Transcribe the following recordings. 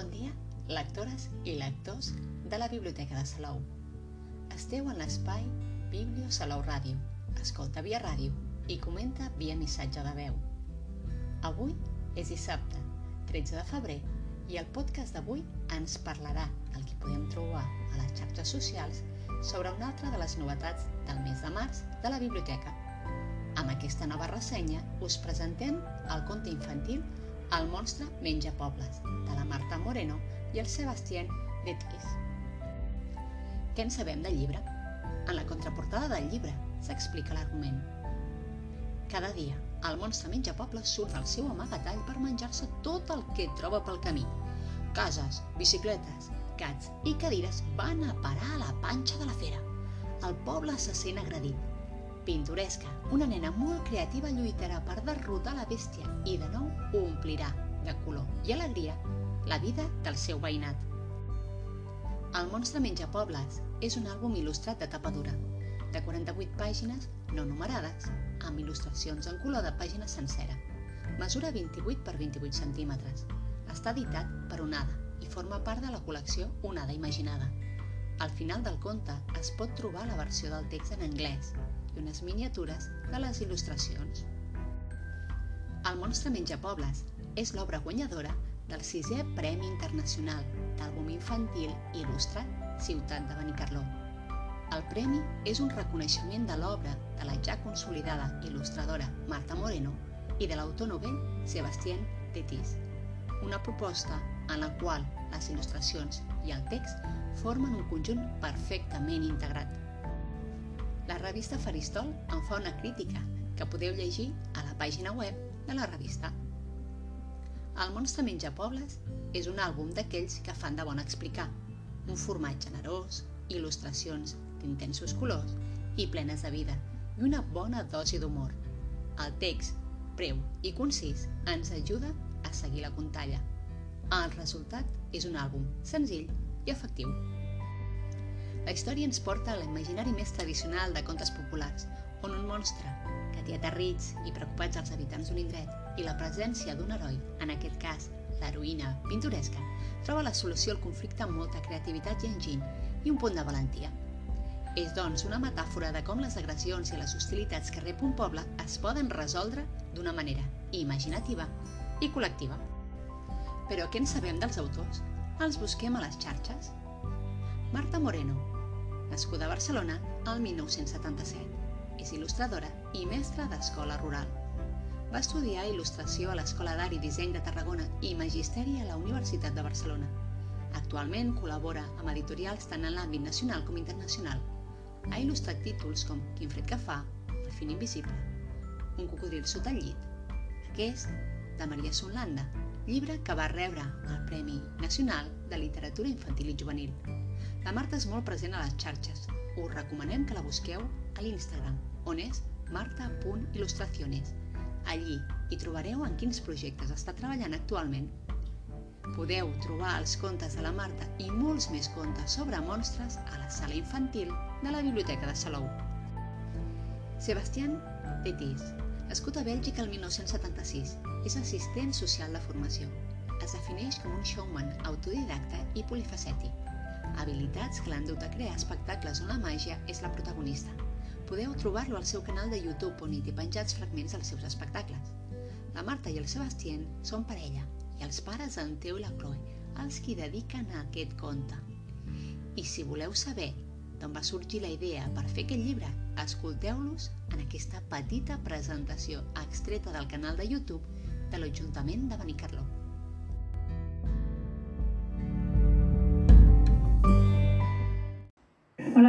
Bon dia, lectores i lectors de la Biblioteca de Salou. Esteu en l'espai Biblio Salou Ràdio. Escolta via ràdio i comenta via missatge de veu. Avui és dissabte, 13 de febrer, i el podcast d'avui ens parlarà del que podem trobar a les xarxes socials sobre una altra de les novetats del mes de març de la biblioteca. Amb aquesta nova ressenya us presentem el conte infantil El monstre menja pobles, de la Marta Moreno i el Sebastián Detquis. Què en sabem del llibre? En la contraportada del llibre s'explica l'argument. Cada dia, el monstre menja pobles surt del seu amagatall per menjar-se tot el que troba pel camí. Cases, bicicletes, gats i cadires van a parar a la panxa de la fera. El poble se sent agredit. Pintoresca, una nena molt creativa lluitarà per derrotar la bèstia i de nou omplirà de color i alegria la vida del seu veïnat. El monstre menja pobles és un àlbum il·lustrat de tapa dura, de 48 pàgines no numerades, amb il·lustracions en color de pàgina sencera. Mesura 28 per 28 centímetres. Està editat per Onada i forma part de la col·lecció Onada Imaginada. Al final del conte es pot trobar la versió del text en anglès i unes miniatures de les il·lustracions. El monstre menja pobles és l'obra guanyadora del sisè Premi Internacional d'Àlbum Infantil Il·lustrat Ciutat de Benicarló. El premi és un reconeixement de l'obra de la ja consolidada il·lustradora Marta Moreno i de l'autor novell Sebastián Tetis, una proposta en la qual les il·lustracions i el text formen un conjunt perfectament integrat. Revista Faristol en fa una crítica que podeu llegir a la pàgina web de la revista. El monstre menja pobles és un àlbum d'aquells que fan de bon explicar, un format generós, il·lustracions d'intensos colors i plenes de vida i una bona dosi d'humor. El text, breu i concís, ens ajuda a seguir la contalla. El resultat és un àlbum senzill i efectiu. La història ens porta a l'imaginari més tradicional de contes populars, on un monstre, que té aterrits i preocupats els habitants d'un indret, i la presència d'un heroi, en aquest cas l'heroïna pintoresca, troba la solució al conflicte amb molta creativitat i enginy i un punt de valentia. És, doncs, una metàfora de com les agressions i les hostilitats que rep un poble es poden resoldre d'una manera imaginativa i col·lectiva. Però què en sabem dels autors? Els busquem a les xarxes. Marta Moreno, nascuda a Barcelona el 1977. És il·lustradora i mestra d'escola rural. Va estudiar il·lustració a l'Escola d'Art i Disseny de Tarragona i Magisteri a la Universitat de Barcelona. Actualment col·labora amb editorials tant en l'àmbit nacional com internacional. Ha il·lustrat títols com Quin fred que fa, El fin invisible, Un cocodril sota el llit, aquest de Maria Sonlanda, llibre que va rebre el Premi Nacional de Literatura Infantil i Juvenil. La Marta és molt present a les xarxes. Us recomanem que la busqueu a l'Instagram, on és marta.ilustraciones. Allí hi trobareu en quins projectes està treballant actualment. Podeu trobar els contes de la Marta i molts més contes sobre monstres a la sala infantil de la Biblioteca de Salou. Sebastián Tetis, nascut a Bèlgica el 1976, és assistent social de formació. Es defineix com un showman autodidacta i polifacètic. Habilitats que l'han dut a crear espectacles on la màgia és la protagonista. Podeu trobar-lo al seu canal de YouTube on hi té penjats fragments dels seus espectacles. La Marta i el Sebastián són parella i els pares en Teo i la Chloe, els qui dediquen a aquest conte. I si voleu saber d'on va sorgir la idea per fer aquest llibre, escolteu-los en aquesta petita presentació extreta del canal de YouTube de l'Ajuntament de Benicarló.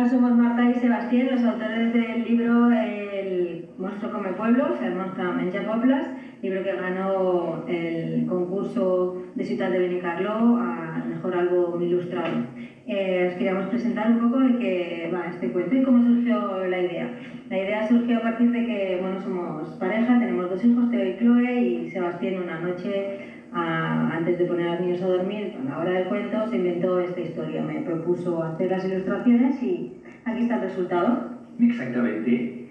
Somos Marta y Sebastián, los autores del libro El monstruo come pueblos, el monstruo menja poblas, libro que ganó el concurso de Ciudad de Benicarló al mejor álbum ilustrado. Eh, os queríamos presentar un poco de qué va este cuento y cómo surgió la idea. La idea surgió a partir de que bueno, somos pareja, tenemos dos hijos, Teo y Chloe, y Sebastián una noche a- antes de poner a los niños a dormir, a la hora del cuento, se inventó esta historia. Me propuso hacer las ilustraciones y aquí está el resultado. Exactamente.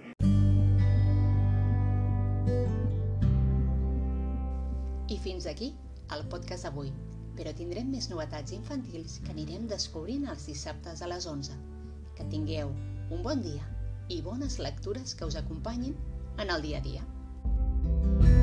I fins aquí el podcast d'avui. però tindrem més novetats infantils que anirem descobrint els dissabtes a les 11. Que tingueu un bon dia i bones lectures que us acompanyin en el dia a dia.